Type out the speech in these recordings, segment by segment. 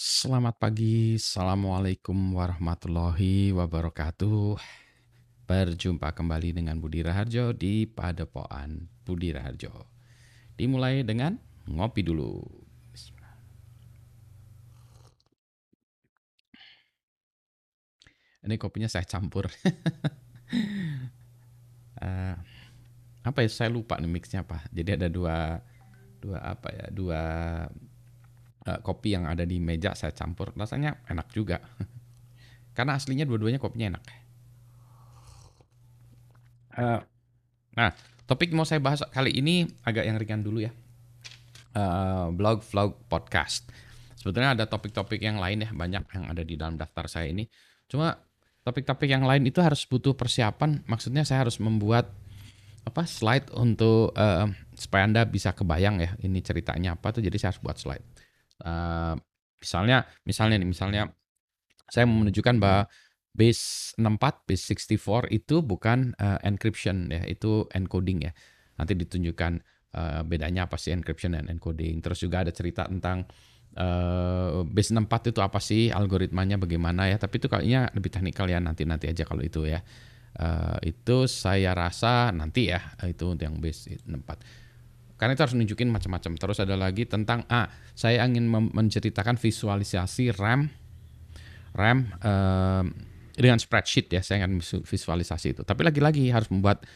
Selamat pagi, Assalamualaikum warahmatullahi wabarakatuh. Berjumpa kembali dengan Budi Raharjo di Padepokan Budi Raharjo. Dimulai dengan ngopi dulu. Ini kopinya saya campur. Eh, apa ya? Saya lupa nih mixnya apa. Jadi ada dua dua apa ya? Dua eh, kopi yang ada di meja saya campur. Rasanya enak juga. Karena aslinya dua-duanya kopinya enak. Eh, nah, topik mau saya bahas kali ini agak yang ringan dulu ya. Eh, blog, vlog, podcast. Sebetulnya ada topik-topik yang lain ya, banyak yang ada di dalam daftar saya ini. Cuma topik-topik yang lain itu harus butuh persiapan. Maksudnya saya harus membuat apa slide untuk eh, supaya anda bisa kebayang ya ini ceritanya apa tuh. Jadi saya harus buat slide. Misalnya, misalnya nih, misalnya saya menunjukkan bahwa base 64, base 64 itu bukan eh, encryption ya, itu encoding ya. Nanti ditunjukkan eh, bedanya apa sih encryption dan encoding. Terus juga ada cerita tentang eh, base 64 itu apa sih, algoritmanya bagaimana ya. Tapi itu kayaknya lebih teknikal ya, nanti-nanti aja kalau itu ya. Eh, itu saya rasa nanti ya, itu untuk yang base 64. Karena itu harus nunjukin macam-macam. Terus ada lagi tentang ah, saya ingin menceritakan visualisasi RAM RAM eh, dengan spreadsheet ya, saya visu- visualisasi itu. Tapi lagi-lagi harus membuat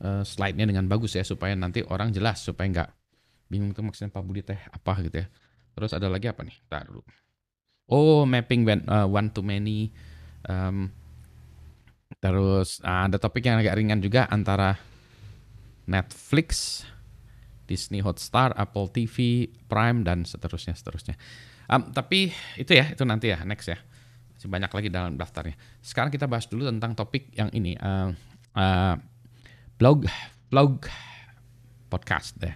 eh, slide-nya dengan bagus ya supaya nanti orang jelas supaya nggak bingung tuh maksudnya Pak Budi teh apa gitu ya. Terus ada lagi apa nih? Tar dulu. Oh, mapping when- eh, one to many. Em, terus ah, ada topik yang agak ringan juga antara Netflix, Disney Hotstar, Apple TV, Prime dan seterusnya seterusnya. Em, tapi itu ya, itu nanti ya, next ya. Masih banyak lagi dalam daftarnya. Sekarang kita bahas dulu tentang topik yang ini, eh, eh, blog, blog podcast ya.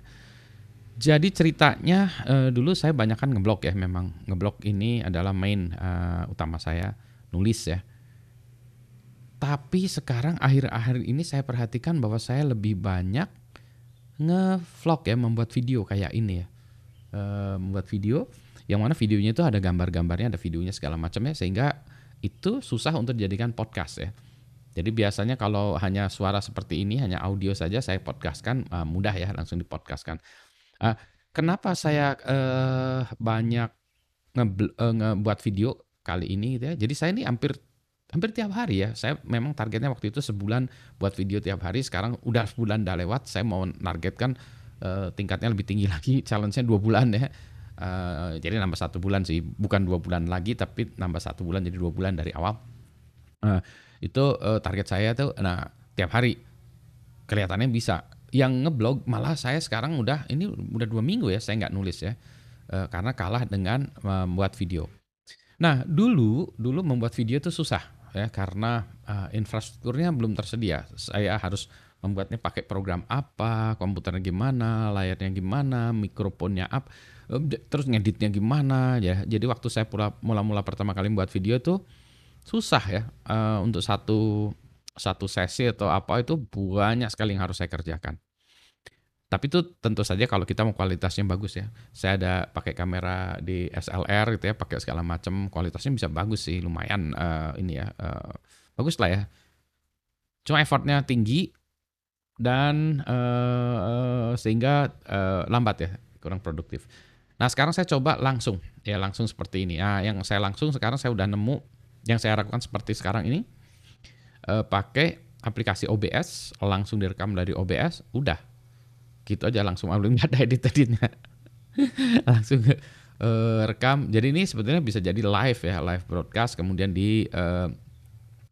Jadi ceritanya eh, dulu saya banyak kan ngeblog ya, memang ngeblog ini adalah main eh, utama saya nulis ya. Tapi sekarang akhir-akhir ini saya perhatikan bahwa saya lebih banyak nge-vlog ya, membuat video kayak ini ya. Eh, membuat video yang mana videonya itu ada gambar-gambarnya, ada videonya segala macam ya sehingga itu susah untuk dijadikan podcast ya. Jadi biasanya kalau hanya suara seperti ini, hanya audio saja saya podcastkan eh, mudah ya langsung dipodcastkan. Eh, kenapa saya eh, banyak eh, ngebuat video kali ini gitu ya. Jadi saya ini hampir hampir tiap hari ya. Saya memang targetnya waktu itu sebulan buat video tiap hari. Sekarang udah sebulan dah lewat. Saya mau nargetkan eh, tingkatnya lebih tinggi lagi. Challenge-nya dua bulan ya. Eh, jadi nambah satu bulan sih, bukan dua bulan lagi, tapi nambah satu bulan jadi dua bulan dari awal. Eh, itu eh, target saya tuh, nah tiap hari kelihatannya bisa. Yang ngeblog malah saya sekarang udah ini udah dua minggu ya saya nggak nulis ya, Eh, karena kalah dengan membuat video. Nah dulu dulu membuat video itu susah ya karena eh, infrastrukturnya belum tersedia. Saya harus membuatnya pakai program apa, komputernya gimana, layarnya gimana, mikrofonnya apa, eh, terus ngeditnya gimana ya. Jadi waktu saya pula- mula-mula pertama kali membuat video tuh susah ya eh, untuk satu satu sesi atau apa itu banyak sekali yang harus saya kerjakan. Tapi itu tentu saja kalau kita mau kualitasnya bagus ya. Saya ada pakai kamera di SLR gitu ya, pakai segala macam kualitasnya bisa bagus sih, lumayan eh, ini ya, eh, bagus lah ya. Cuma effortnya tinggi dan eh, sehingga eh, lambat ya, kurang produktif. Nah sekarang saya coba langsung, ya langsung seperti ini. Nah yang saya langsung sekarang saya udah nemu, yang saya lakukan seperti sekarang ini, eh, pakai aplikasi OBS, langsung direkam dari OBS, udah gitu aja langsung upload nggak ada edit editnya. Langsung eh, rekam. Jadi ini sebetulnya bisa jadi live ya live broadcast kemudian di eh,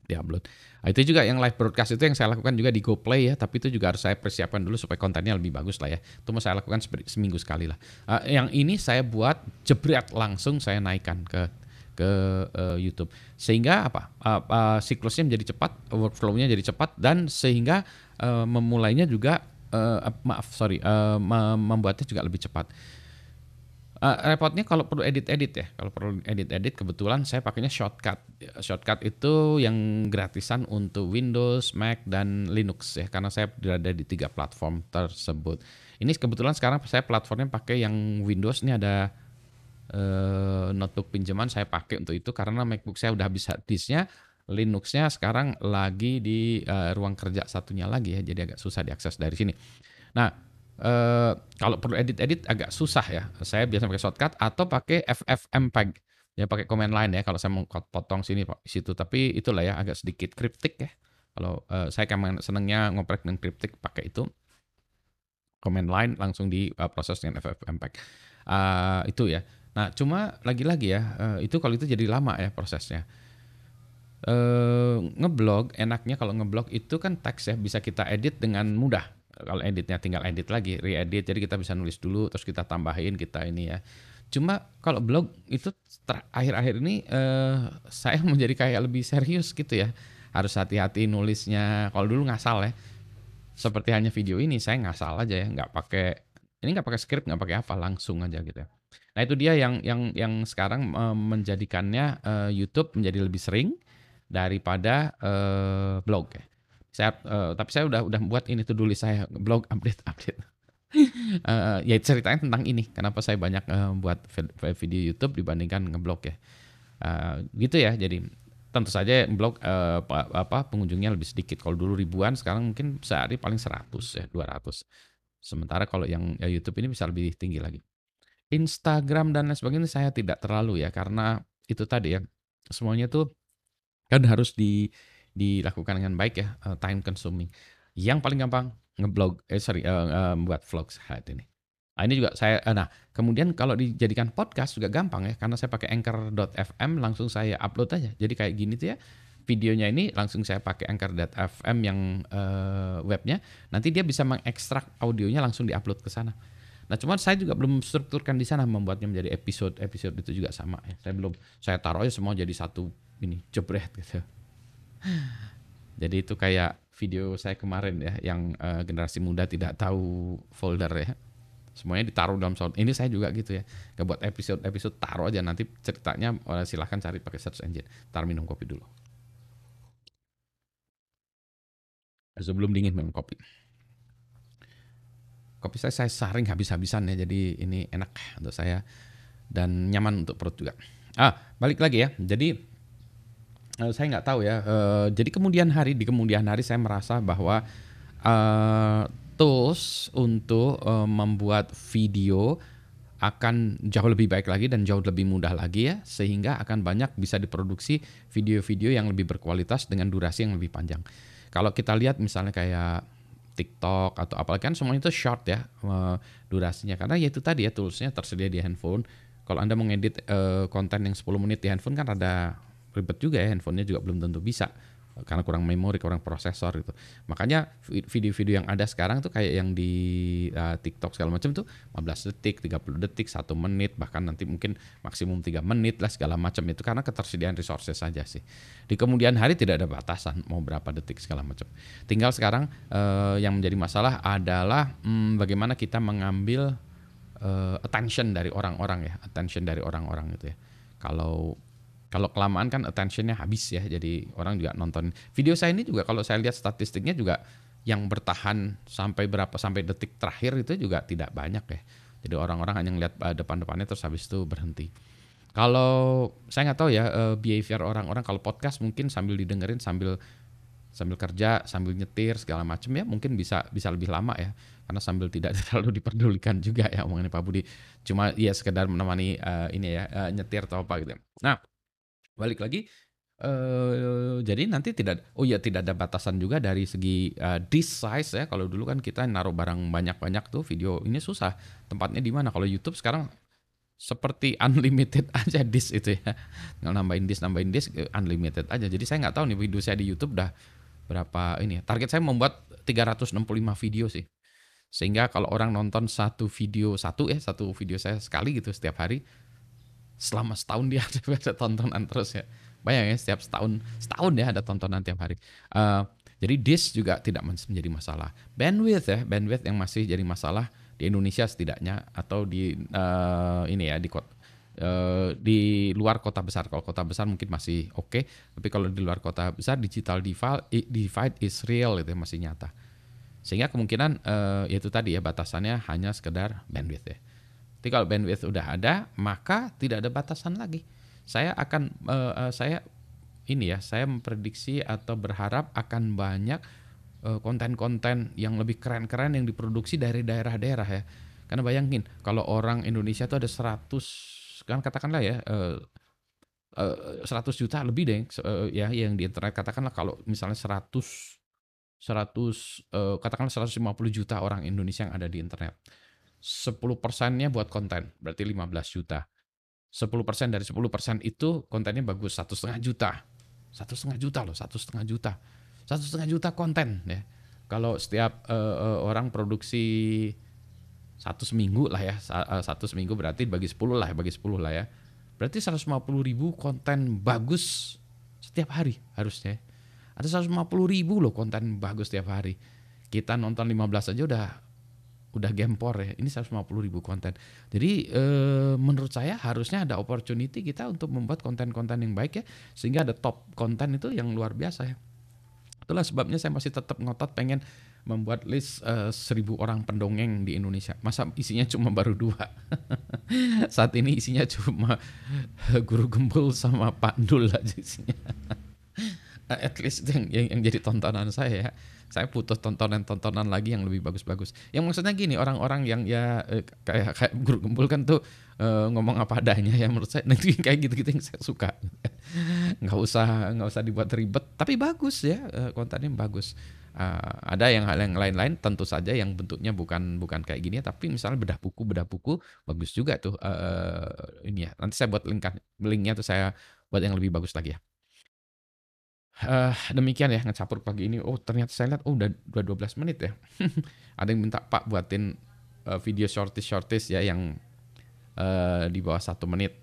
di upload Nah, itu juga yang live broadcast itu yang saya lakukan juga di GoPlay ya tapi itu juga harus saya persiapkan dulu supaya kontennya lebih bagus lah ya. Itu mau saya lakukan seminggu sekali lah. Eh, yang ini saya buat jebret langsung saya naikkan ke ke eh, YouTube. Sehingga apa? Eh, eh, siklusnya menjadi cepat workflow-nya jadi cepat dan sehingga eh, memulainya juga eh, maaf sorry mem- membuatnya juga lebih cepat Eh, repotnya kalau perlu edit-edit ya. Kalau perlu edit-edit kebetulan saya pakainya shortcut. Shortcut itu yang gratisan untuk Windows, Mac dan Linux ya karena saya berada di tiga platform tersebut. Ini kebetulan sekarang saya platformnya pakai yang Windows ini ada eh, notebook pinjaman saya pakai untuk itu karena MacBook saya udah bisa disknya, Linuxnya sekarang lagi di uh, ruang kerja satunya lagi ya, jadi agak susah diakses dari sini. Nah, uh, kalau perlu edit-edit agak susah ya. Saya biasa pakai shortcut atau pakai FFmpeg. Ya pakai command line ya kalau saya mau potong sini situ. Tapi itulah ya agak sedikit kriptik ya. Kalau uh, saya kan senangnya ngoprek dengan kriptik pakai itu command line langsung di uh, dengan FFmpeg. Uh, itu ya. Nah, cuma lagi-lagi ya, uh, itu kalau itu jadi lama ya prosesnya. Uh, ngeblog enaknya kalau ngeblog itu kan teks ya bisa kita edit dengan mudah. Kalau editnya tinggal edit lagi, re-edit. Jadi kita bisa nulis dulu terus kita tambahin kita ini ya. Cuma kalau blog itu akhir-akhir ini uh, saya menjadi kayak lebih serius gitu ya. Harus hati-hati nulisnya. Kalau dulu ngasal ya. Seperti hanya video ini saya ngasal aja ya, nggak pakai ini nggak pakai script, nggak pakai apa, langsung aja gitu ya. Nah itu dia yang yang yang sekarang uh, menjadikannya YouTube menjadi lebih sering daripada uh, blog ya. Saya uh, tapi saya udah udah buat ini tuh dulu saya blog update update. uh, ya ceritanya tentang ini kenapa saya banyak uh, buat video YouTube dibandingkan ngeblog ya. Uh, gitu ya. Jadi tentu saja blog uh, apa pengunjungnya lebih sedikit. Kalau dulu ribuan, sekarang mungkin sehari paling 100 ya, 200. Sementara kalau yang ya YouTube ini bisa lebih tinggi lagi. Instagram dan lain sebagainya saya tidak terlalu ya karena itu tadi ya semuanya tuh kan harus di dilakukan dengan baik ya uh, time consuming. Yang paling gampang ngeblog eh sorry uh, uh, buat vlogs saat ini. Nah, ini juga saya uh, nah kemudian kalau dijadikan podcast juga gampang ya karena saya pakai anchor.fm langsung saya upload aja. Jadi kayak gini tuh ya videonya ini langsung saya pakai anchor.fm yang uh, webnya. Nanti dia bisa mengekstrak audionya langsung diupload ke sana. Nah, cuman saya juga belum strukturkan di sana membuatnya menjadi episode. Episode itu juga sama ya. Saya belum saya taruh aja semua jadi satu ini jebret gitu. Jadi itu kayak video saya kemarin ya yang uh, generasi muda tidak tahu folder ya. Semuanya ditaruh dalam sound. Ini saya juga gitu ya. Gak buat episode-episode taruh aja nanti ceritanya uh, silahkan cari pakai search engine. Tar minum kopi dulu. Sebelum dingin minum kopi kopi saya saya saring habis-habisan ya jadi ini enak untuk saya dan nyaman untuk perut juga ah balik lagi ya jadi uh, saya nggak tahu ya uh, jadi kemudian hari di kemudian hari saya merasa bahwa uh, tools untuk uh, membuat video akan jauh lebih baik lagi dan jauh lebih mudah lagi ya sehingga akan banyak bisa diproduksi video-video yang lebih berkualitas dengan durasi yang lebih panjang. Kalau kita lihat misalnya kayak TikTok atau apalagi kan semuanya itu short ya durasinya karena ya itu tadi ya toolsnya tersedia di handphone. Kalau anda mengedit uh, konten yang 10 menit di handphone kan ada ribet juga ya handphonenya juga belum tentu bisa karena kurang memori, kurang prosesor gitu. Makanya video-video yang ada sekarang tuh kayak yang di uh, TikTok segala macam tuh 15 detik, 30 detik, 1 menit, bahkan nanti mungkin maksimum 3 menit lah segala macam itu karena ketersediaan resources saja sih. Di kemudian hari tidak ada batasan mau berapa detik segala macam. Tinggal sekarang uh, yang menjadi masalah adalah hmm, bagaimana kita mengambil uh, attention dari orang-orang ya, attention dari orang-orang gitu ya. Kalau kalau kelamaan kan attentionnya habis ya jadi orang juga nonton. Video saya ini juga kalau saya lihat statistiknya juga yang bertahan sampai berapa sampai detik terakhir itu juga tidak banyak ya. Jadi orang-orang hanya ngeliat uh, depan-depannya terus habis itu berhenti. Kalau saya nggak tahu ya uh, behavior orang-orang kalau podcast mungkin sambil didengerin sambil sambil kerja sambil nyetir segala macam ya mungkin bisa bisa lebih lama ya. Karena sambil tidak terlalu diperdulikan juga ya omongannya Pak Budi. Cuma ya sekedar menemani uh, ini ya uh, nyetir atau apa gitu nah balik lagi uh, jadi nanti tidak oh ya tidak ada batasan juga dari segi uh, disk size ya. Kalau dulu kan kita naruh barang banyak-banyak tuh video ini susah. Tempatnya di mana? Kalau YouTube sekarang seperti unlimited aja disk itu ya. Tinggal nambahin disk nambahin disk eh, unlimited aja. Jadi saya nggak tahu nih video saya di YouTube dah berapa ini target saya membuat 365 video sih. Sehingga kalau orang nonton satu video satu ya satu video saya sekali gitu setiap hari selama setahun dia ada tontonan terus ya. Bayang ya setiap setahun setahun ya ada tontonan tiap hari. Uh, jadi disk juga tidak menjadi masalah. Bandwidth ya, bandwidth yang masih jadi masalah di Indonesia setidaknya atau di uh, ini ya di kota uh, di luar kota besar. Kalau kota besar mungkin masih oke, okay, tapi kalau di luar kota besar digital divide, is real itu masih nyata. Sehingga kemungkinan uh, itu tadi ya batasannya hanya sekedar bandwidth ya. Tapi kalau bandwidth udah ada, maka tidak ada batasan lagi. Saya akan uh, uh, saya ini ya, saya memprediksi atau berharap akan banyak uh, konten-konten yang lebih keren-keren yang diproduksi dari daerah-daerah ya. Karena bayangin kalau orang Indonesia itu ada 100 kan katakanlah ya uh, uh, 100 juta lebih deh uh, ya yang di internet katakanlah kalau misalnya 100 100 uh, katakanlah 150 juta orang Indonesia yang ada di internet 10 persennya buat konten, berarti 15 juta. 10 persen dari 10 persen itu kontennya bagus, satu setengah juta. Satu setengah juta loh, satu setengah juta. Satu setengah juta konten ya. Kalau setiap uh, uh, orang produksi satu seminggu lah ya, satu seminggu berarti bagi 10 lah, bagi 10 lah ya. Berarti 150 ribu konten bagus setiap hari harusnya. Ada 150 ribu loh konten bagus setiap hari. Kita nonton 15 aja udah udah gempor ya. Ini 150 ribu konten. Jadi e, menurut saya harusnya ada opportunity kita untuk membuat konten-konten yang baik ya, sehingga ada top konten itu yang luar biasa ya. Itulah sebabnya saya masih tetap ngotot pengen membuat list e, seribu orang pendongeng di Indonesia. Masa isinya cuma baru dua. Saat ini isinya cuma guru gembul sama Pak Dul aja isinya. At least yang, yang, yang jadi tontonan saya ya saya butuh tontonan-tontonan lagi yang lebih bagus-bagus. Yang maksudnya gini, orang-orang yang ya eh, kayak kayak guru gembul kan tuh uh, ngomong apa adanya ya menurut saya nanti kayak gitu-gitu yang saya suka. nggak usah nggak usah dibuat ribet, tapi bagus ya uh, kontennya bagus. Uh, ada yang hal yang lain-lain tentu saja yang bentuknya bukan bukan kayak gini tapi misalnya bedah buku bedah buku bagus juga tuh uh, ini ya nanti saya buat link linknya tuh saya buat yang lebih bagus lagi ya Uh, demikian ya ngecapur pagi ini. Oh ternyata saya lihat oh udah udah 12 menit ya. Ada yang minta Pak buatin uh, video shorties shorties ya yang uh, di bawah satu menit.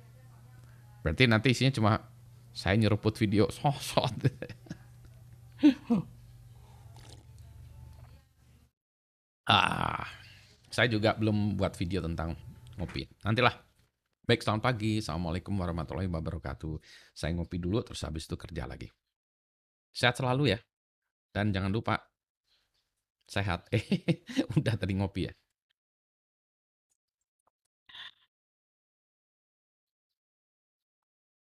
Berarti nanti isinya cuma saya nyeruput video sosot. ah, saya juga belum buat video tentang ngopi. Nantilah. Baik, selamat pagi. Assalamualaikum warahmatullahi wabarakatuh. Saya ngopi dulu, terus habis itu kerja lagi. Sehat selalu ya. Dan jangan lupa sehat. Eh, udah tadi ngopi ya.